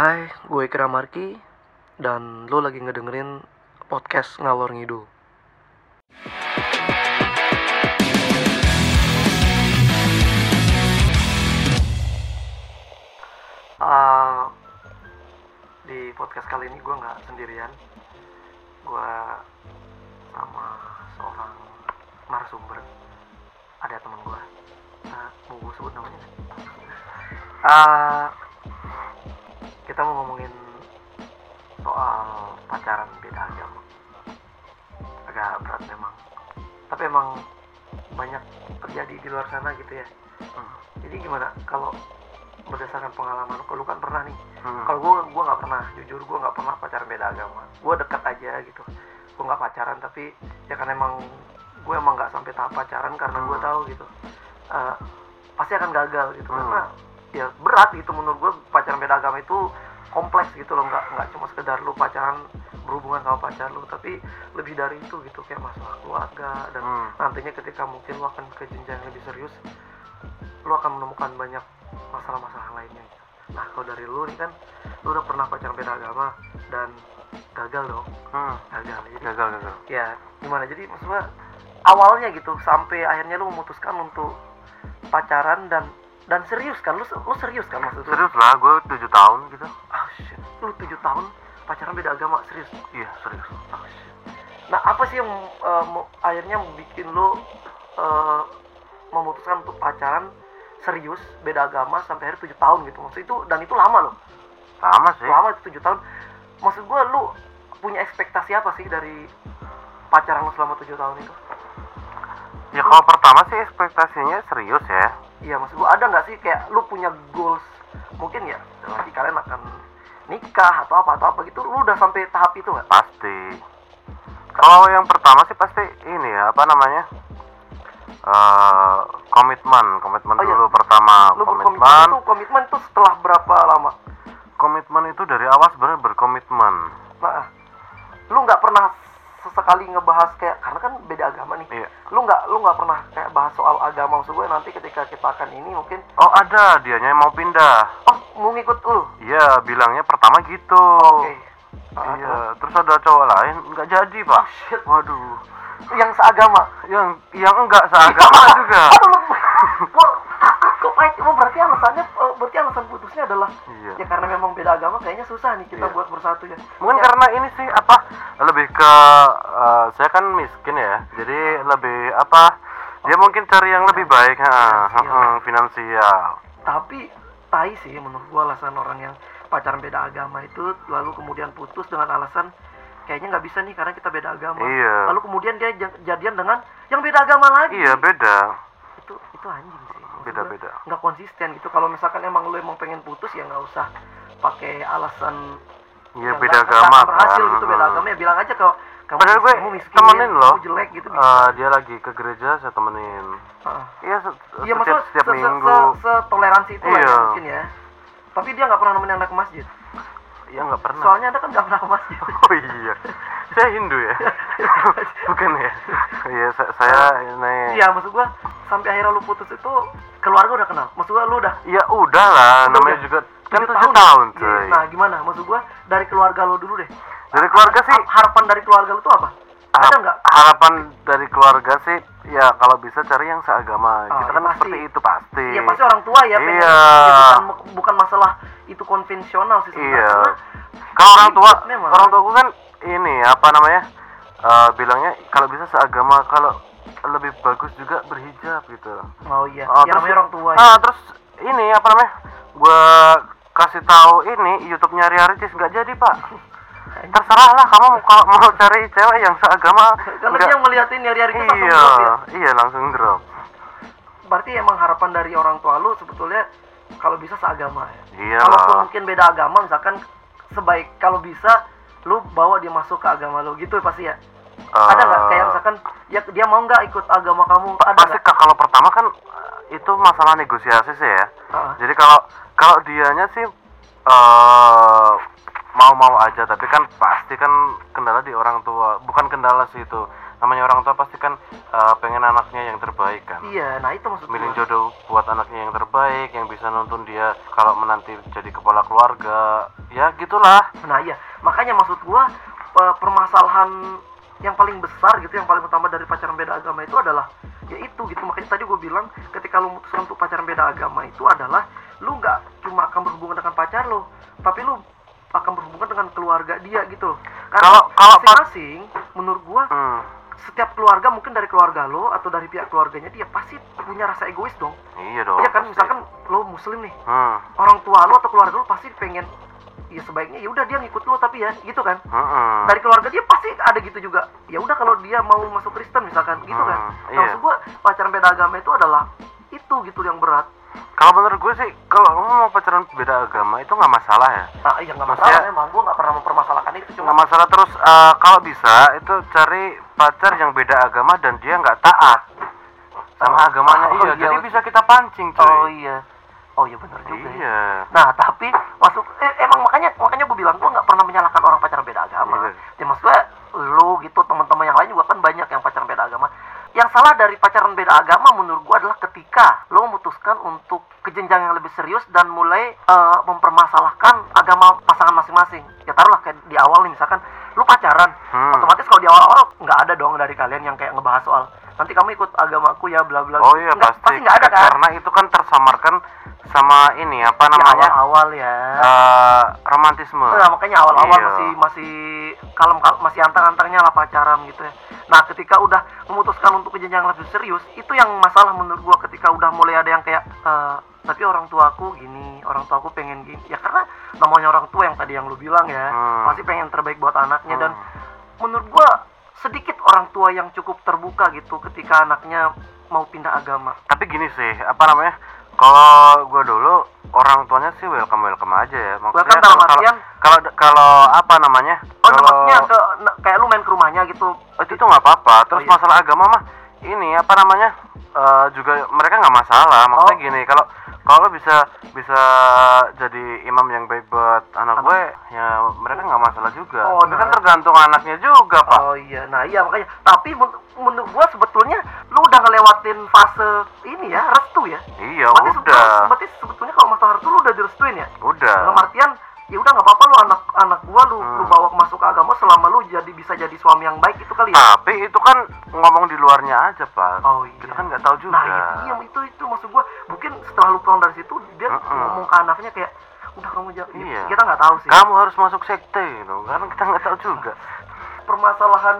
Hai, gue Ikra Marki dan lo lagi ngedengerin podcast Ngalor Ngidul. Ah, di podcast kali ini gue nggak sendirian. Gue sama seorang narasumber. Ada teman gue. Ah, mau gue sebut namanya? nggak? Kita mau ngomongin soal pacaran beda agama. Agak berat memang. Tapi emang banyak terjadi di luar sana gitu ya. Hmm. jadi gimana? Kalau berdasarkan pengalaman lu kan pernah nih. Hmm. kalau gue gue nggak pernah jujur gue nggak pernah pacaran beda agama. Gue dekat aja gitu. Gue nggak pacaran tapi ya kan emang gue emang nggak sampai tahap pacaran karena gue Hmm. tahu gitu. Eh, pasti akan gagal gitu. Hmm. karena ya berat gitu menurut gue pacaran beda agama itu kompleks gitu loh nggak nggak cuma sekedar lu pacaran berhubungan sama pacar lu tapi lebih dari itu gitu kayak masalah keluarga dan Hmm. nantinya ketika mungkin lu akan ke jenjang yang lebih serius lu akan menemukan banyak masalah-masalah lainnya nah kalau dari lu nih kan lu udah pernah pacaran beda agama dan gagal dong Hmm. gagal jadi Gagal, gagal. ya gimana jadi maksudnya awalnya gitu sampai akhirnya lu memutuskan untuk pacaran dan dan serius kan lu lu serius kan maksud lu Serius lah, gue 7 tahun gitu. ah shit lu tujuh tahun pacaran beda agama serius Iya, serius. Ah, shit. nah apa sih yang mau- akhirnya bikin lu eh, memutuskan untuk pacaran serius beda agama sampai akhir tujuh tahun gitu maksud itu dan itu lama loh Sama sih. lama itu tujuh tahun maksud gua lu punya ekspektasi apa sih dari pacaran lu selama tujuh tahun itu Ya kalau pertama sih ekspektasinya serius ya. iya maksud gua ada nggak sih kayak lu punya goals mungkin ya nanti kalian akan nikah atau apa atau apa gitu lu udah sampai tahap itu nggak Pasti. Kalau yang pertama sih pasti ini ya, apa namanya? Eh komitmen, komitmen Oh, iya. dulu pertama. lu Komitmen, itu komitmen itu setelah berapa lama komitmen itu dari awal sebenarnya berkomitmen. nah lu nggak pernah sesekali ngebahas kayak karena kan beda agama nih Iya. lu nggak lu nggak pernah kayak bahas soal agama maksud gue nanti ketika kita akan ini mungkin Oh ada, dianya yang mau pindah. oh mau ngikut lu Iya, bilangnya pertama gitu. oke Ah, Iya, terus ada cowok lain nggak jadi pak. shit. Waduh, yang seagama yang yang enggak seagama juga. aduh lu pahit oh, berarti alasannya eh, berarti alasan putusnya adalah Iya. ya karena memang beda agama kayaknya susah nih kita Iya. buat bersatu ya Mungkin Ya, karena ini sih apa lebih ke eh, saya kan miskin ya, jadi lebih apa dia mungkin cari yang lebih baik, ha, Finansial. ha, finansial. tapi tai sih menurut gua alasan orang yang pacaran beda agama itu lalu kemudian putus dengan alasan kayaknya nggak bisa nih karena kita beda agama Iya. lalu kemudian dia ja- jadian dengan yang beda agama lagi Iya beda, itu itu anjing sih beda beda. nggak konsisten gitu kalau misalkan emang lu emang pengen putus ya nggak usah pakai alasan Iya beda agama berhasil kan. gitu beda Hmm. agama ya bilang aja ke kamu Padahal gue kamu miskin temenin loh. kamu jelek gitu Eh, dia lagi ke gereja saya temenin. Ah. Iya se- Iya setiap setiap se- se- minggu. se- setoleransi itu lah ya Iya. mungkin ya. Tapi dia nggak pernah nemenin anda ke masjid. Iya nggak pernah. Soalnya anda kan nggak pernah ke masjid. Oh iya, saya Hindu ya, bukan ya? Iya, sa- saya ini. Iya maksud gua sampai akhirnya lu putus itu keluarga udah kenal. Maksud gua lu udah Ya udah lah, namanya udah. juga kan tujuh tahun, Iya, cuy. Nah gimana? Maksud gua dari keluarga lu dulu deh. Dari keluarga sih, Ha- Harapan dari keluarga lu tuh apa? Ada nggak? harapan dari keluarga sih, ya kalau bisa cari yang seagama. Ah, Kita ya kan pasti. seperti itu pasti. Iya pasti orang tua ya pengen. Iya. Ya, bukan, bukan masalah itu konvensional sih sebenarnya. Iya. Kalau orang tua, memang. orang tuaku kan ini apa namanya? Eh, bilangnya kalau bisa seagama, kalau lebih bagus juga berhijab gitu. Oh iya, Oh, ya namanya orang tua ya. Ah, terus ini apa namanya? Gua kasih tahu ini YouTube-nya Ria Ricis nggak jadi, Pak. Terserah lah kamu kalau mau cari cewek yang seagama. Karena nggak- dia ngeliatin itu langsung Iya, drop ya. iya langsung drop. Berarti emang harapan dari orang tua lu sebetulnya kalau bisa seagama ya. Iya lah. mungkin beda agama misalkan sebaik kalau bisa lu bawa dia masuk ke agama lu gitu pasti ya. Ada nggak kayak misalkan ya dia mau nggak ikut agama kamu? Ada pasti? Kak, kalau pertama kan eh, itu masalah negosiasi sih ya. Ah. Jadi kalau kalau dianya sih eh mau-mau aja, tapi kan pasti kan kendala di orang tua. Bukan kendala sih itu. namanya orang tua pasti kan eh, pengen anaknya yang terbaik kan iya nah itu maksud milih jodoh buat anaknya yang terbaik yang bisa nonton dia kalau menanti jadi kepala keluarga ya gitulah Nah iya, makanya maksud gua pe- permasalahan yang paling besar gitu, yang paling utama dari pacaran beda agama itu adalah ya itu gitu. Makanya tadi gue bilang ketika lu memutuskan untuk pacaran beda agama itu adalah lu nggak cuma akan berhubungan dengan pacar lo, tapi lu akan berhubungan dengan keluarga dia gitu. Karena Kalau- kalau pa- masing-masing menurut gua hmm, setiap keluarga mungkin dari keluarga lo atau dari pihak keluarganya dia pasti punya rasa egois dong. iya dong Iya kan pasti. misalkan lo muslim nih, hmm, orang tua lo atau keluarga lo pasti pengen ya sebaiknya ya udah dia ngikut lo tapi ya gitu kan. Hmm, dari keluarga dia pasti ada gitu juga. Ya udah kalau dia mau masuk Kristen misalkan gitu kan. Hmm, nah, iya. maksud gua pacaran beda agama itu adalah itu gitu yang berat. Kalau menurut gue sih kalau kamu mau pacaran beda agama itu nggak masalah ya. Nah iya nggak Maksudnya- masalah emang. Gua nggak pernah mempermasalahkan itu cuma nggak masalah. Terus eh, kalau bisa itu cari pacar yang beda agama dan dia nggak taat sama Oh, agamanya. Oh, iya iya. jadi bisa kita pancing cuy. Oh iya. Oh iya benar juga ya. iya. Nah tapi masuk eh, emang makanya makanya gue bilang gua nggak pernah menyalahkan orang pacaran beda agama. Iya. ya maksud lu gitu teman-teman yang lain juga kan banyak yang pacaran beda agama. Yang salah dari pacaran beda agama menurut gua adalah ketika lo memutuskan untuk ke jenjang yang lebih serius dan mulai eh, mempermasalahkan agama pasangan masing-masing. Ya taruhlah kayak di awal nih misalkan lu pacaran Hmm. otomatis kalau di awal-awal nggak ada dong dari kalian yang kayak ngebahas soal nanti kamu ikut agamaku ya bla bla. Oh iya Nggak- pasti. nggak ada kan? Karena itu kan tersamarkan sama ini apa Di namanya awal-awal ya eh, romantisme Nah, makanya awal-awal Iya. masih masih kalem kalem masih antang-antangnya lah pacaran gitu ya. Nah, ketika udah memutuskan untuk ke jenjang lebih serius, itu yang masalah menurut gua ketika udah mulai ada yang kayak eh, tapi orang tuaku gini, orang tuaku pengen gini. Ya karena namanya orang tua yang tadi yang lu bilang ya, Hmm. pasti pengen terbaik buat anaknya dan Hmm. menurut gua sedikit orang tua yang cukup terbuka gitu ketika anaknya mau pindah agama. tapi gini sih apa namanya kalau gue dulu orang tuanya sih welcome welcome aja ya maksudnya Welcome dalam kalau- artian- kalau kalau apa namanya Oh, kalau maksudnya ke kayak lu main ke rumahnya gitu. Oh, itu tuh nggak apa-apa. Terus Oh, iya. masalah agama mah ini apa namanya eh, juga mereka nggak masalah. Maksudnya Oh. gini, kalau kalau bisa bisa jadi imam yang baik buat anak Anak. gue, ya mereka nggak masalah juga. Oh, Ini kan nah. tergantung anaknya juga pak. Oh iya, nah iya makanya. Tapi men- menurut gua sebetulnya lu udah ngelewatin fase ini ya, restu ya. Iya berarti udah, sebetulnya, berarti sebetulnya kalau masalah restu lu udah direstuin ya. udah. Dalam artian ya udah nggak apa-apa lu anak anak gua lu lu Hmm. bawa ke masuk ke agama selama lu jadi bisa jadi suami yang baik itu kali ya. Tapi itu kan ngomong di luarnya aja pak. Oh iya. Kita kan nggak tahu juga. Nah itu iya itu itu maksud gua mungkin setelah lu pulang dari situ dia Mm-mm. ngomong ke anaknya kayak udah kamu jangan Iya. kita nggak tahu sih Kamu harus masuk sekte, gitu. Karena kita nggak tahu juga. permasalahan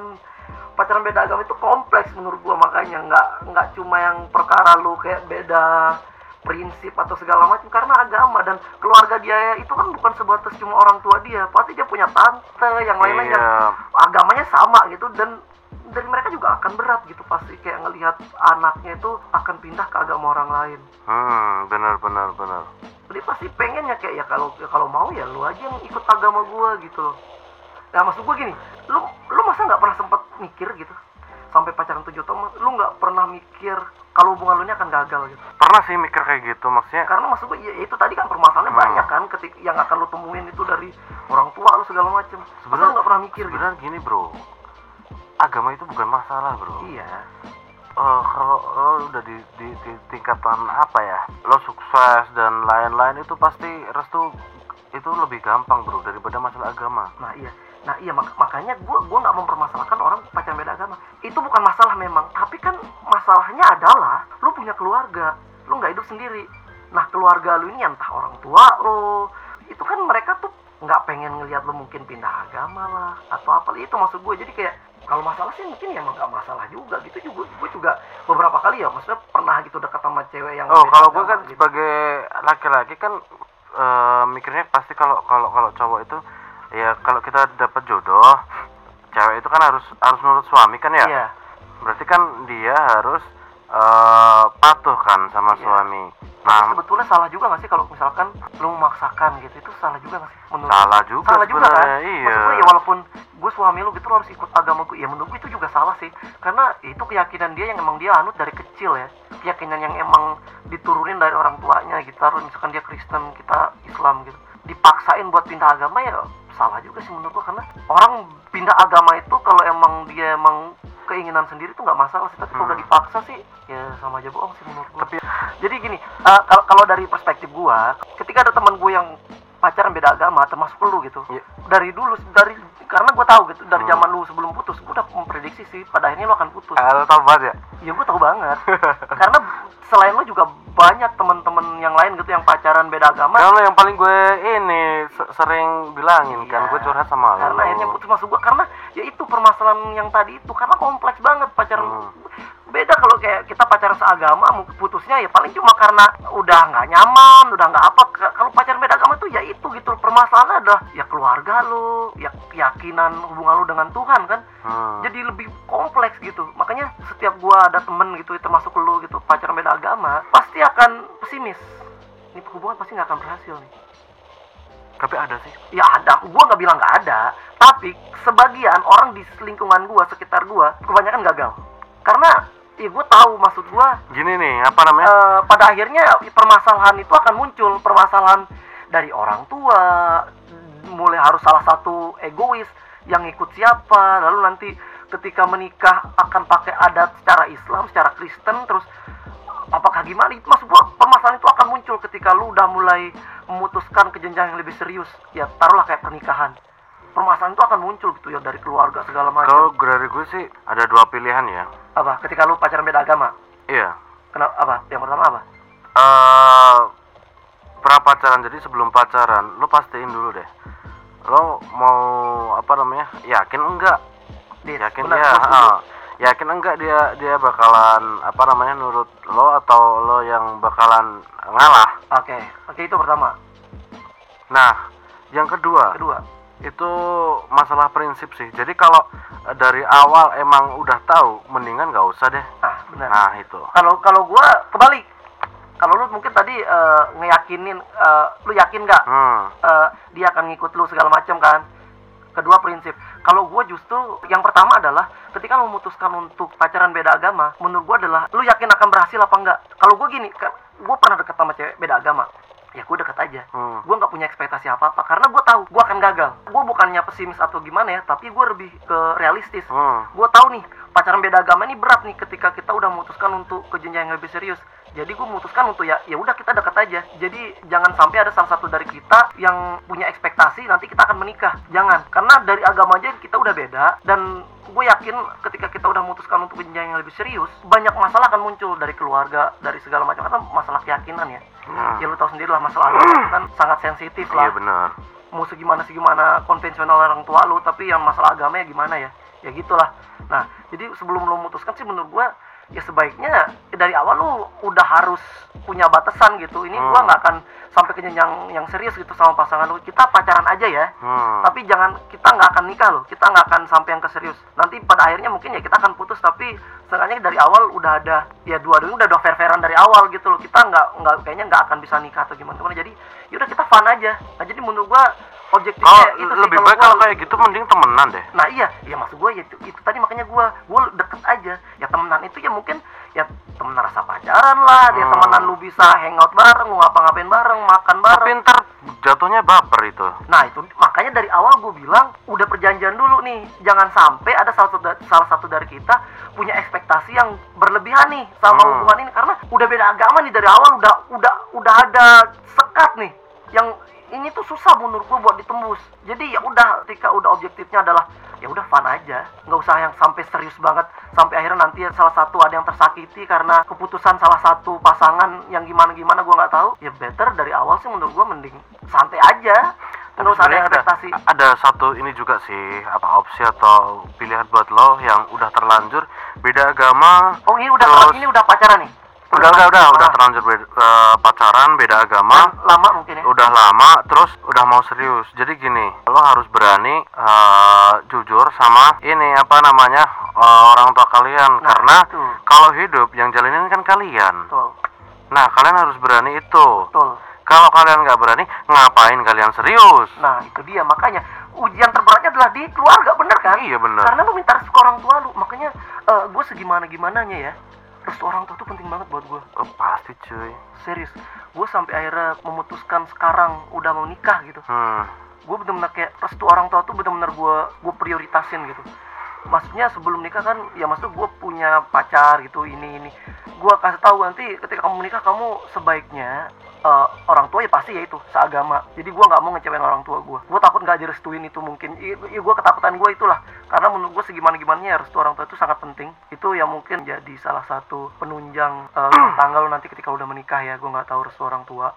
pacaran beda agama itu kompleks menurut gua makanya nggak nggak cuma yang perkara lu kayak beda prinsip atau segala macam karena agama dan keluarga dia itu kan bukan sebatas cuma orang tua dia pasti dia punya tante yang lain-lain yang Iya. agamanya sama gitu dan dari mereka juga akan berat gitu pasti kayak ngelihat anaknya itu akan pindah ke agama orang lain Hmm, benar benar benar. jadi pasti pengennya kayak ya kalau ya kalau mau ya lu aja yang ikut agama gua gitu loh nah maksud gua gini lu lu masa nggak pernah sempet mikir gitu sampai pacaran tujuh tahun lu nggak pernah mikir kalau hubungan lu ini akan gagal gitu. Pernah sih mikir kayak gitu, maksudnya karena maksud gua ya itu tadi kan permasalahannya Hmm. banyak kan ketik yang akan lu temuin itu dari orang tua lu segala macem. Sebenarnya- nggak pernah mikir gitu? gini bro. Agama itu bukan masalah bro. Iya. Eh, kalau lo udah di, di, di tingkatan apa ya lo sukses dan lain-lain itu pasti restu itu lebih gampang bro daripada masalah agama. Nah iya, nah iya mak- makanya gue gua nggak mempermasalahkan orang pacaran beda agama. Itu bukan masalah memang, tapi kan masalahnya adalah lu punya keluarga, lu nggak hidup sendiri. Nah keluarga lu ini entah orang tua lu, itu kan mereka tuh nggak pengen ngelihat lu mungkin pindah agama lah atau apa itu maksud gue jadi kayak kalau masalah sih mungkin ya emang nggak masalah juga gitu juga gue juga beberapa kali ya maksudnya pernah gitu dekat sama cewek yang oh kalau gue kan gitu. sebagai laki-laki kan eh, mikirnya pasti kalau kalau kalau cowok itu ya kalau kita dapat jodoh cewek itu kan harus harus nurut suami kan ya? Iya. Berarti kan dia harus eh, patuh kan sama Iya. suami. Tapi nah sebetulnya salah juga gak sih kalau misalkan lu memaksakan gitu? Itu salah juga gak sih menurut salah juga salah juga kan? iya. gue ya walaupun gue suami lu gitu lu harus ikut agama gue ya menurut gue itu juga salah sih. Karena itu keyakinan dia yang emang dia anut dari kecil ya. Keyakinan yang emang diturunin dari orang tuanya gitu. Misalkan dia Kristen kita Islam gitu dipaksain buat pindah agama ya salah juga sih menurut gue karena orang pindah agama itu kalau emang dia emang keinginan sendiri tuh nggak masalah sih tapi kalau Hmm. udah dipaksa sih ya sama aja bohong sih menurut gua Tapi jadi gini eh, kalau kalau dari perspektif gua ketika ada teman gua yang pacaran beda agama termasuk lu gitu Iya. dari dulu dari karena gua tahu gitu dari Hmm. zaman lu sebelum putus gua udah memprediksi sih pada akhirnya lu akan putus kalau tahu banget ya. ya gua tahu banget karena selain lu juga banyak teman-teman yang lain gitu yang pacaran beda agama Kalau yang paling gue ini se- sering bilangin kan Iya. gue curhat sama lo. karena akhirnya putus masuk gua karena ya itu permasalahan yang tadi itu karena kompleks banget pacaran Hmm. Beda kalau kayak kita pacaran seagama mau putusnya ya paling cuma karena udah nggak nyaman udah nggak apa kalau pacaran beda agama tuh ya itu gitu permasalahannya adalah ya keluarga lu ya keyakinan hubungan lu dengan Tuhan kan. Hmm. jadi lebih kompleks gitu. Makanya setiap gua ada temen gitu termasuk lu gitu pacaran beda agama pasti akan pesimis. Ini hubungan pasti nggak akan berhasil nih. Tapi ada sih. ya ada. Gua nggak bilang nggak ada. Tapi sebagian orang di lingkungan gua sekitar gua kebanyakan gagal. Karena ya gua tahu maksud gua. Gini nih, apa namanya? eh, pada akhirnya permasalahan itu akan muncul. Permasalahan dari orang tua mulai harus salah satu egois yang ikut siapa. Lalu nanti ketika menikah akan pakai adat secara Islam secara Kristen terus apakah gimana? Itu maksud gua permasalahan itu akan muncul ketika lu udah mulai memutuskan ke jenjang yang lebih serius. Ya taruhlah kayak pernikahan permasalahan itu akan muncul gitu ya dari keluarga segala Kalau macam dari gue sih ada dua pilihan ya. apa? Ketika lu pacaran beda agama? Iya. kenapa apa? Yang pertama apa? Eh pra pacaran jadi sebelum pacaran lo pastiin dulu deh. Lo mau apa namanya yakin enggak? Dit, yakin benar, setuju. ah, yakin enggak dia dia bakalan apa namanya nurut lo atau lo yang bakalan ngalah? Oke, oke itu pertama. nah yang kedua. Kedua, itu masalah prinsip sih jadi kalau eh, dari awal emang udah tahu mendingan nggak usah deh ah benar. nah itu Kalau kalau gua kebalik. Kalau lu mungkin tadi eh, ngeyakinin, eh, lu yakin nggak hmm eh, dia akan ngikut lu segala macam kan? Kedua prinsip. Kalau gua justru yang pertama adalah ketika lu memutuskan untuk pacaran beda agama, menurut gua adalah lu yakin akan berhasil apa enggak? Kalau gua gini, kan gua pernah deket sama cewek beda agama. Ya gua deket aja. hmm. Gue nggak punya ekspektasi apa apa karena gue tahu gue akan gagal. Gue bukannya pesimis atau gimana ya tapi gue lebih ke realistis. Hmm. Gue tahu nih pacaran beda agama ini berat nih ketika kita udah memutuskan untuk ke jenjang yang lebih serius. Jadi gue memutuskan untuk ya ya udah kita deket aja. Jadi jangan sampai ada salah satu dari kita yang punya ekspektasi nanti kita akan menikah. Jangan. Karena dari agama aja kita udah beda dan gue yakin ketika kita udah memutuskan untuk ke jenjang yang lebih serius banyak masalah akan muncul dari keluarga dari segala macam. Karena masalah keyakinan ya. Nah, ya lu tahu sendiri lah masalah agama kan sangat sensitif iya lah benar. Mau segimana segimana konvensional orang tua lu tapi yang masalah agamanya gimana ya ya gitulah. Nah jadi sebelum lu memutuskan sih menurut gua ya sebaiknya ya dari awal lu udah harus punya batasan gitu. Ini gua Hmm. nggak akan sampai ke jenjang yang serius gitu sama pasangan lu. Kita pacaran aja ya. Hmm. Tapi jangan kita nggak akan nikah loh. Kita nggak akan sampai yang ke serius nanti pada akhirnya mungkin ya kita akan putus. Tapi setengahnya dari awal udah ada ya dua-duanya udah udah fair-fairan dari awal gitu loh. Kita nggak nggak kayaknya nggak akan bisa nikah atau gimana gimana jadi yaudah kita fun aja. Nah jadi menurut gua objektifnya kalau itu sih lebih baik kalau kayak gitu mending temenan deh Nah iya, ya maksud gue ya itu, itu tadi makanya gue gue deket aja. Ya temenan itu ya mungkin ya temenan rasa pacaran lah. Dia Hmm. temenan lu bisa hangout bareng, lu ngapa-ngapain bareng, makan bareng. tapi ntar jatuhnya baper itu Nah itu makanya dari awal gue bilang udah perjanjian dulu nih. Jangan sampai ada salah satu salah satu dari kita punya ekspektasi yang berlebihan nih sama Hmm. hubungan ini karena udah beda agama nih dari awal udah udah udah ada sekat nih yang ini tuh susah menurut gue buat ditembus. Jadi ya udah ketika udah objektifnya adalah ya udah fun aja, nggak usah yang sampai serius banget sampai akhirnya nanti salah satu ada yang tersakiti karena keputusan salah satu pasangan yang gimana gimana gue nggak tahu. Ya better dari awal sih menurut gue mending santai aja. Nggak usah ada ekspektasi ada, ada satu ini juga sih apa opsi atau pilihan buat lo yang udah terlanjur. Beda agama oh ini udah Terus- ini udah pacaran nih udah udah udah udah Ah, terlanjur beda- eh, pacaran beda agama. Lama mungkin ya? Udah lama terus udah mau serius. Jadi gini lo harus berani eh, jujur sama ini apa namanya eh, orang tua kalian. Nah, karena kalau hidup yang jalinin kan kalian. Betul. Nah kalian harus berani itu. Betul. Kalau kalian nggak berani ngapain kalian serius? Nah itu dia. Makanya ujian terberatnya adalah di keluarga bener kan? Iya bener. Karena lu minta restu orang tua lu. Makanya gue segimana gimananya ya restu orang tua tuh penting banget buat gue Oh, pasti cuy. Serius. Gue sampai akhirnya memutuskan sekarang udah mau nikah gitu. Hmm. Gue bener-bener kayak restu orang tua tuh bener-bener gue gue prioritasin gitu. Maksudnya sebelum nikah kan ya maksud gue punya pacar gitu ini ini. Gue kasih tahu nanti ketika kamu menikah kamu sebaiknya eh, orang tua ya pasti ya itu seagama. Jadi gue nggak mau ngecewain orang tua gue gue takut nggak direstuin itu mungkin. I, gue ketakutan gue itulah. Karena menurut gue segimana gimana ya restu orang tua itu sangat penting. Itu yang mungkin jadi salah satu penunjang eh, rumah tangga lo nanti ketika udah menikah ya. Gue nggak tahu restu orang tua.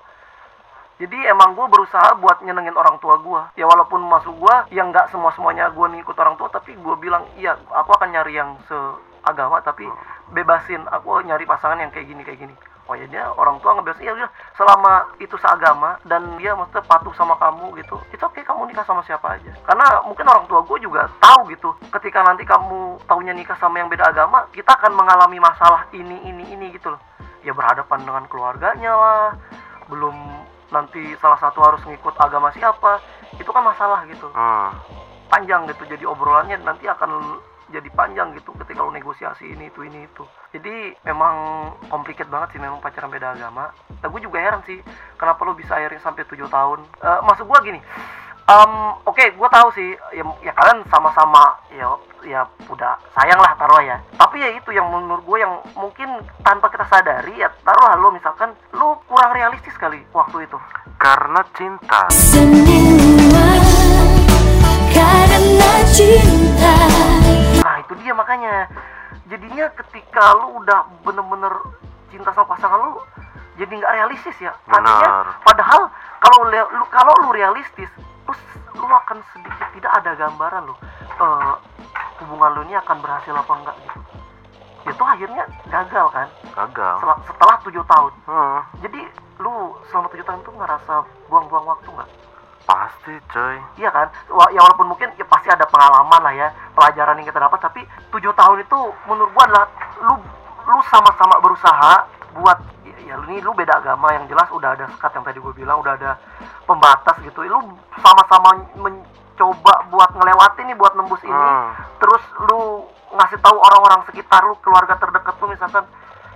Jadi emang gue berusaha buat nyenengin orang tua gue ya walaupun masuk gue yang nggak semua semuanya gue ngikut orang tua tapi gue bilang iya aku akan nyari yang seagama tapi bebasin. Aku nyari pasangan yang kayak gini kayak gini oh ya dia orang tua ngebebasin ya udah selama itu seagama dan dia maksudnya patuh sama kamu gitu itu oke kamu nikah sama siapa aja. Karena mungkin orang tua gue juga tahu gitu ketika nanti kamu taunya nikah sama yang beda agama kita akan mengalami masalah ini ini ini gitu loh. Ya berhadapan dengan keluarganya lah belum nanti salah satu harus ngikut agama siapa itu kan masalah gitu. Hmm. panjang gitu jadi obrolannya nanti akan jadi panjang gitu ketika lo negosiasi ini itu ini itu. Jadi memang complicated banget sih memang pacaran beda agama. Nah gue juga heran sih kenapa lo bisa akhirnya sampai tujuh tahun? Eh, maksud gue gini em, oke gue tahu sih ya, ya kalian sama-sama ya ya udah sayang lah taruh ya tapi ya itu yang menurut gue yang mungkin tanpa kita sadari ya taruh lo misalkan lo kurang realistis kali waktu itu. Karena cinta. Semua karena cinta itu dia makanya Jadinya ketika lu udah bener-bener cinta sama pasangan lu Jadi nggak realistis ya Artinya Benar. padahal kalau lu kalau lu realistis Terus lu akan sedikit tidak ada gambaran lu eh, Hubungan lu ini akan berhasil apa enggak gitu Itu akhirnya gagal kan Gagal. setelah, setelah tujuh tahun Hmm. Jadi lu selama tujuh tahun itu ngerasa buang-buang waktu nggak? Pasti coy. Iya kan? Wah, ya walaupun mungkin ya pasti ada pengalaman lah ya, pelajaran yang kita dapat, tapi tujuh tahun itu menurut gua adalah lu lu sama-sama berusaha buat ya, lu ini lu beda agama yang jelas udah ada sekat yang tadi gue bilang udah ada pembatas gitu. Lu sama-sama mencoba buat ngelewatin nih buat nembus ini. Hmm. Terus lu ngasih tahu orang-orang sekitar lu, keluarga terdekat lu misalkan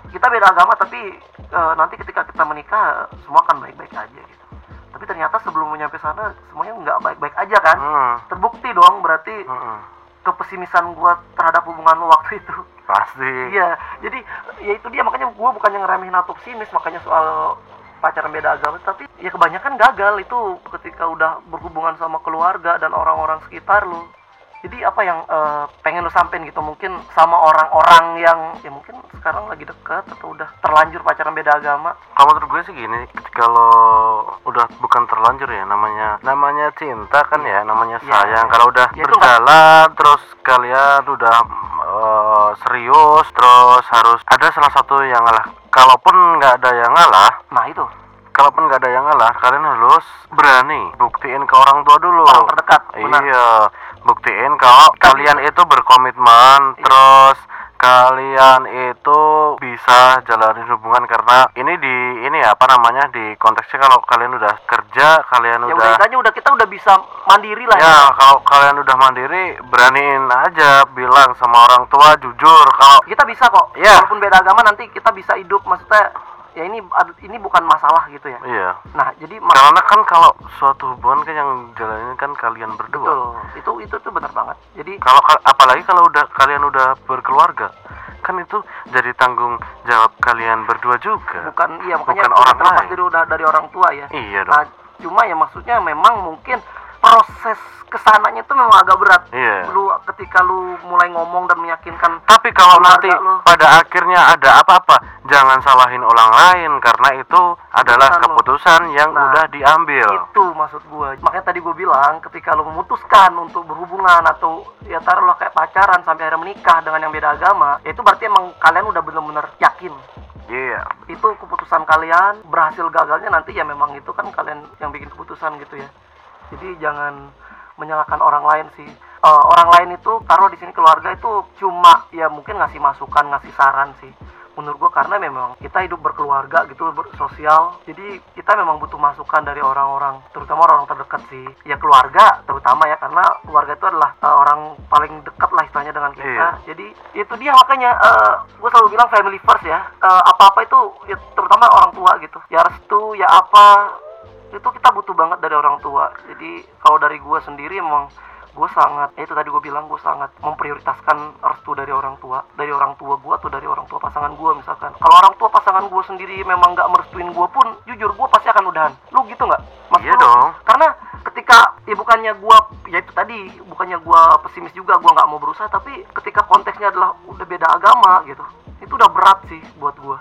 kita beda agama tapi eh, nanti ketika kita menikah semua akan baik-baik aja gitu. Tapi ternyata sebelum nyampe sana semuanya nggak baik-baik aja kan? Hmm. Terbukti dong berarti Hmm. Kepesimisan gua terhadap hubungan lu waktu itu. Pasti. Iya, jadi ya itu dia makanya gua bukannya ngeremehin atau pesimis makanya soal pacaran beda agama tapi ya kebanyakan gagal itu ketika udah berhubungan sama keluarga dan orang-orang sekitar lu. Jadi apa yang eh, pengen lu sampein gitu mungkin sama orang-orang yang ya mungkin sekarang lagi dekat atau udah terlanjur pacaran beda agama. Kalau menurut gue sih gini, kalau udah bukan terlanjur ya namanya namanya cinta kan ya, namanya Iya. sayang. Kalau udah Ya, berjalan terus kalian udah eh, serius, terus harus ada salah satu yang ngalah. Kalaupun nggak ada yang ngalah, Nah, itu kalaupun nggak ada yang ngalah, kalian harus berani buktiin ke orang tua dulu. orang terdekat. Benar. Iya, buktiin kalau kalian itu berkomitmen, Iya. terus kalian itu bisa jalanin hubungan karena ini di ini ya, apa namanya di konteksnya kalau kalian udah kerja, kalian Ya udah intinya udah kita udah bisa mandiri lah ya kalau kalian udah mandiri beraniin aja bilang sama orang tua jujur kalau kita bisa kok Iya. walaupun beda agama nanti kita bisa hidup maksudnya ya ini ini bukan masalah gitu ya. Iya. Nah jadi karena kan kalau suatu hubungan kan yang jalanin kan kalian berdua. Betul. Itu itu tuh benar banget. Jadi kalau ka- apalagi kalau udah kalian udah berkeluarga kan itu jadi tanggung jawab kalian berdua juga. Bukan iya makanya Bukan orang terlepas lain. dari udah dari orang tua ya. Iya nah dong. cuma ya maksudnya memang mungkin proses ke sananya itu memang agak berat. Iya. Lu ketika lu mulai ngomong dan meyakinkan tapi kalau nanti lu. pada akhirnya ada apa-apa jangan salahin orang lain karena itu adalah Keputusan lu. yang Nah, udah diambil. itu maksud gue makanya tadi gue bilang ketika lo memutuskan untuk berhubungan atau ya taruhlah kayak pacaran sampai akhirnya menikah dengan yang beda agama ya itu berarti emang kalian udah bener-bener yakin. Iya. Itu keputusan kalian berhasil gagalnya nanti ya memang itu kan kalian yang bikin keputusan gitu ya. Jadi jangan menyalahkan orang lain sih. Eh, orang lain itu taruh di sini keluarga itu cuma ya mungkin ngasih masukan ngasih saran sih. Menurut gua karena memang kita hidup berkeluarga gitu bersosial jadi kita memang butuh masukan dari orang-orang terutama orang terdekat sih. Ya keluarga terutama ya karena keluarga itu adalah eh, orang paling dekat lah istilahnya dengan kita. Iya. jadi itu dia makanya gue selalu bilang family first ya. Eh, apa-apa itu ya, terutama orang tua gitu. Ya restu ya apa itu kita butuh banget dari orang tua. Jadi kalau dari gue sendiri emang gue sangat ya itu tadi gue bilang gue sangat memprioritaskan restu dari orang tua. Dari orang tua gue atau dari orang tua pasangan gue misalkan. Kalau orang tua pasangan gue sendiri memang nggak merestuin gue pun jujur gue pasti akan udahan. Lu gitu nggak? Maksud Iya lu? dong. karena ketika ya bukannya gue ya itu tadi bukannya gue pesimis juga gue nggak mau berusaha tapi ketika konteksnya adalah udah beda agama gitu itu udah berat sih buat gue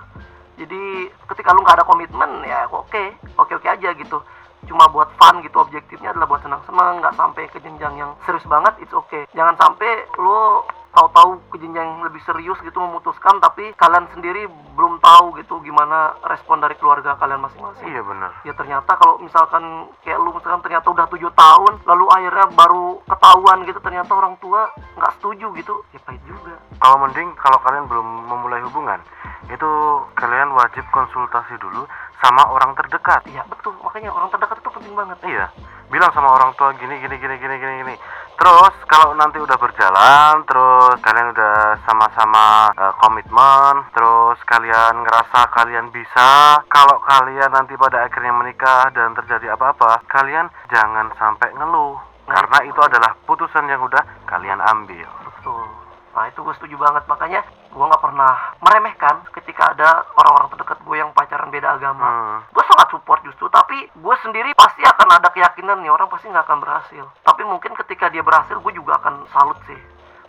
jadi ketika lu nggak ada komitmen ya oke oke oke aja gitu. Cuma buat fun gitu objektifnya adalah buat senang-senang nggak sampai ke jenjang yang serius banget it's okay. Jangan sampai lu tahu-tahu ke jenjang yang lebih serius gitu memutuskan tapi kalian sendiri belum tahu gitu gimana respon dari keluarga kalian masing-masing Iya bener. ya ternyata kalau misalkan kayak lu misalkan ternyata udah tujuh tahun lalu akhirnya baru ketahuan gitu ternyata orang tua nggak setuju gitu ya pahit juga Kalau mending kalau kalian belum memulai hubungan, itu kalian wajib konsultasi dulu sama orang terdekat. iya betul makanya orang terdekat itu penting banget Iya, bilang sama orang tua gini gini gini gini gini gini. Terus kalau nanti udah berjalan, terus kalian udah sama-sama eh, komitmen, terus kalian ngerasa kalian bisa, kalau kalian nanti pada akhirnya menikah dan terjadi apa-apa, kalian jangan sampai ngeluh. Karena itu adalah putusan yang udah kalian ambil. betul nah itu gue setuju banget. Makanya gue nggak pernah meremehkan ketika ada orang-orang terdekat gue yang pacaran beda agama. Hmm. gue sangat support justru tapi gue sendiri pasti akan ada keyakinan nih orang pasti nggak akan berhasil. Tapi mungkin ketika dia berhasil gue juga akan salut sih.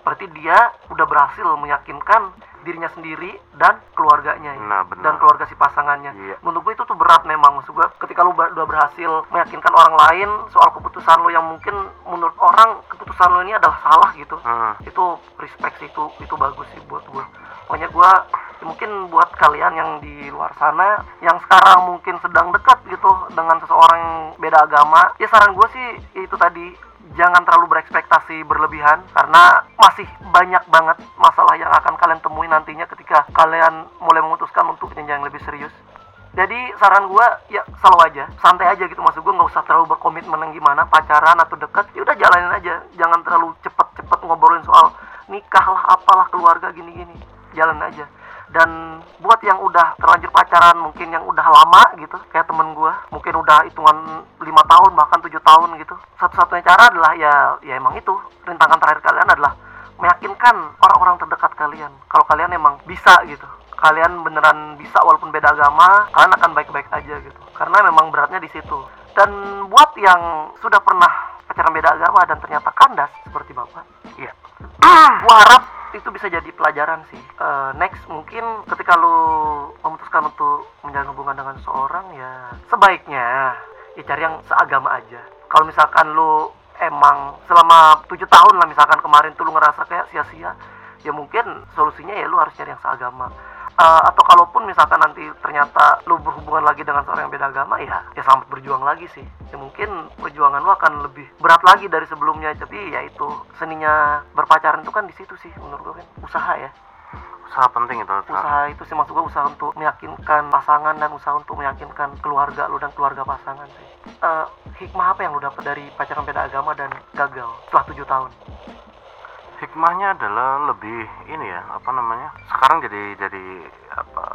Berarti dia udah berhasil meyakinkan dirinya sendiri dan keluarganya ya. Nah, benar. dan keluarga si pasangannya Iya. menurut gue itu tuh berat memang maksud gue ketika lu udah berhasil meyakinkan orang lain soal keputusan lo yang mungkin menurut orang keputusan lo ini adalah salah gitu Hmm. itu respect sih itu itu bagus sih buat gue pokoknya gue mungkin buat kalian yang di luar sana yang sekarang mungkin sedang dekat gitu dengan seseorang yang beda agama ya saran gue sih itu tadi jangan terlalu berekspektasi berlebihan karena masih banyak banget masalah yang akan kalian temui nantinya ketika kalian mulai memutuskan untuk jenjang yang lebih serius. Jadi saran gue ya selalu aja. Santai aja gitu maksud gue nggak usah terlalu berkomitmen yang gimana pacaran atau deket ya udah jalanin aja. Jangan terlalu cepet-cepet ngobrolin soal nikah lah apalah keluarga gini-gini. Jalan aja dan buat yang udah terlanjur pacaran mungkin yang udah lama gitu kayak temen gue mungkin udah hitungan lima tahun bahkan tujuh tahun gitu. Satu-satunya cara adalah ya ya emang itu. Rintangan terakhir kalian adalah meyakinkan orang-orang terdekat kalian. Kalau kalian emang bisa gitu. Kalian beneran bisa walaupun beda agama kalian akan baik-baik aja gitu. Karena memang beratnya di situ. Dan buat yang sudah pernah pacaran beda agama dan ternyata kandas seperti bapak. Iya. Gua harap itu bisa jadi pelajaran sih. Eh, next mungkin ketika lu memutuskan untuk menjalin hubungan dengan seorang ya sebaiknya ya cari yang seagama aja. Kalau misalkan lu emang selama tujuh tahun lah misalkan kemarin tuh lu ngerasa kayak sia-sia ya mungkin solusinya ya lu harus cari yang seagama Eh, atau kalaupun misalkan nanti ternyata lu berhubungan lagi dengan seorang yang beda agama ya ya selamat berjuang lagi sih ya mungkin perjuangan lu akan lebih berat lagi dari sebelumnya tapi ya itu seninya berpacaran itu kan di situ sih menurut gue kan usaha ya Usaha penting itu. usaha. usaha itu sih maksud gue usaha untuk meyakinkan pasangan dan usaha untuk meyakinkan keluarga lu dan keluarga pasangan sih Eh, hikmah apa yang lu dapat dari pacaran beda agama dan gagal setelah tujuh tahun Hikmahnya adalah lebih ini ya, apa namanya? Sekarang jadi jadi apa?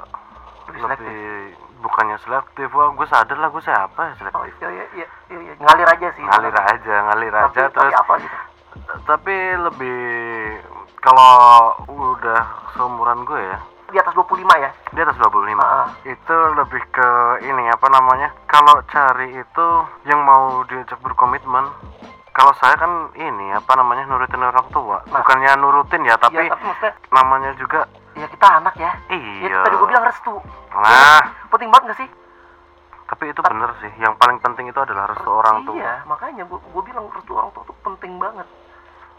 Lebih Lebih bukannya selektif. Wah, gue sadar lah gue siapa ya oh selektif. iya iya iya, iya, iya. ngalir aja sih Ngalir aja, ngalir tapi, aja tapi terus apa gitu tapi lebih kalau udah seumuran gue ya di atas 25 ya di atas 25 Ah. itu lebih ke ini apa namanya kalau cari itu yang mau diajak berkomitmen kalau saya kan ini apa namanya nurutin orang tua. Nah. bukannya nurutin ya tapi ya, tapi maksudnya namanya juga ya kita anak ya. Ya iya. tadi gue bilang restu. Nah penting banget gak sih? Tapi itu bener sih yang paling penting itu adalah restu orang tua. Iya makanya gue bilang restu orang tua tuh penting banget.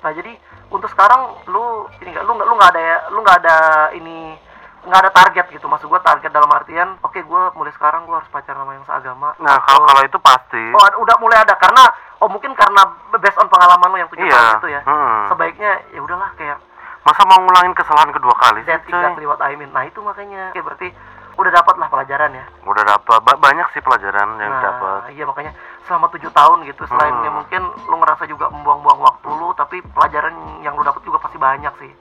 Nah jadi untuk sekarang lu ini nggak lu nggak lu nggak ada ya lu nggak ada ini nggak ada target gitu. Maksud gue target dalam artian oke gue mulai sekarang gue harus pacaran sama yang seagama. Nah Atau- kalau kalau itu pasti. Oh udah mulai ada karena oh mungkin karena based on pengalaman lo yang tujuh Iya, tahun itu ya. Hmm. sebaiknya ya udahlah kayak masa mau ngulangin kesalahan kedua kali sih exactly what I mean. Nah itu makanya. Oke berarti udah dapat lah pelajaran ya? Udah dapat ba- banyak sih pelajaran yang nah, dapat iya makanya selama tujuh tahun gitu selain Hmm. ya mungkin lu ngerasa juga membuang-buang waktu lu tapi pelajaran yang lu dapat juga pasti banyak sih.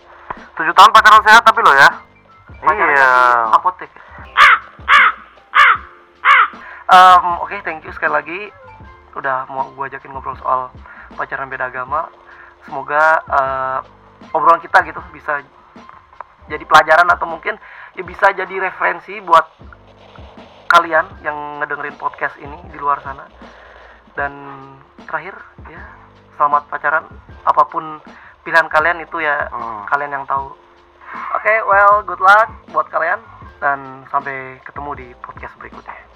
Tujuh tahun pacaran sehat tapi lo ya? Pacarannya iya. apotek. Em, oke thank you sekali lagi udah mau gue ajakin ngobrol soal pacaran beda agama. Semoga eh, obrolan kita gitu bisa jadi pelajaran atau mungkin ya bisa jadi referensi buat kalian yang ngedengerin podcast ini di luar sana. Dan terakhir ya selamat pacaran. Apa pun pilihan kalian itu ya Hmm. kalian yang tahu. Oke well good luck buat kalian dan sampai ketemu di podcast berikutnya